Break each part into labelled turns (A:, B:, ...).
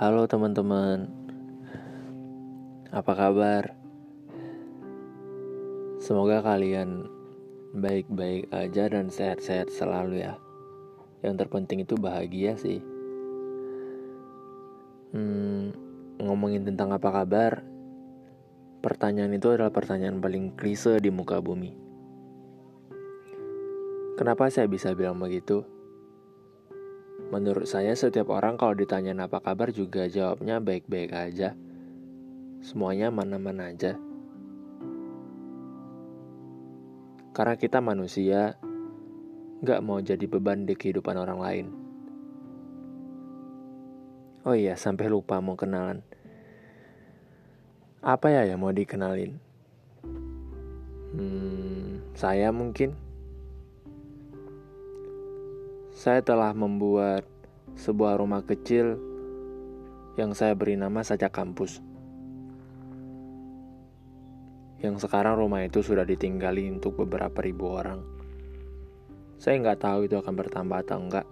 A: Halo teman-teman, apa kabar? Semoga kalian baik-baik aja dan sehat-sehat selalu ya. Yang terpenting itu bahagia sih. Hmm, ngomongin tentang apa kabar, pertanyaan itu adalah pertanyaan paling klise di muka bumi. Kenapa saya bisa bilang begitu? Menurut saya setiap orang kalau ditanya apa kabar juga jawabnya baik-baik aja. Semuanya mana-mana aja. Karena kita manusia, gak mau jadi beban di kehidupan orang lain. Oh iya, sampai lupa mau kenalan. Apa ya yang mau dikenalin? Hmm, saya mungkin saya telah membuat sebuah rumah kecil yang saya beri nama saja kampus. Yang sekarang rumah itu sudah ditinggali untuk beberapa ribu orang. Saya nggak tahu itu akan bertambah atau enggak.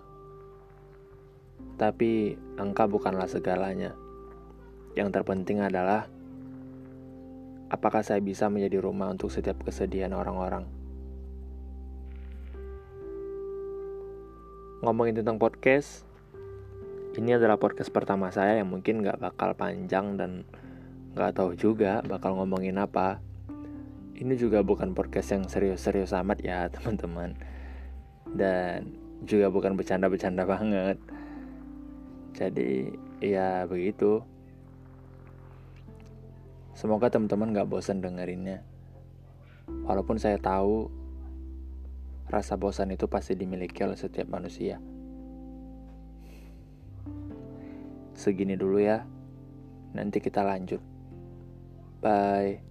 A: Tapi angka bukanlah segalanya. Yang terpenting adalah apakah saya bisa menjadi rumah untuk setiap kesedihan orang-orang. Ngomongin tentang podcast. Ini adalah podcast pertama saya yang mungkin gak bakal panjang dan gak tahu juga bakal ngomongin apa. Ini juga bukan podcast yang serius-serius amat ya teman-teman. Dan juga bukan bercanda-bercanda banget. Jadi ya begitu. Semoga teman-teman gak bosan dengerinnya. Walaupun saya tahu Rasa bosan itu pasti dimiliki oleh setiap manusia. Segini dulu ya. Nanti kita lanjut. Bye.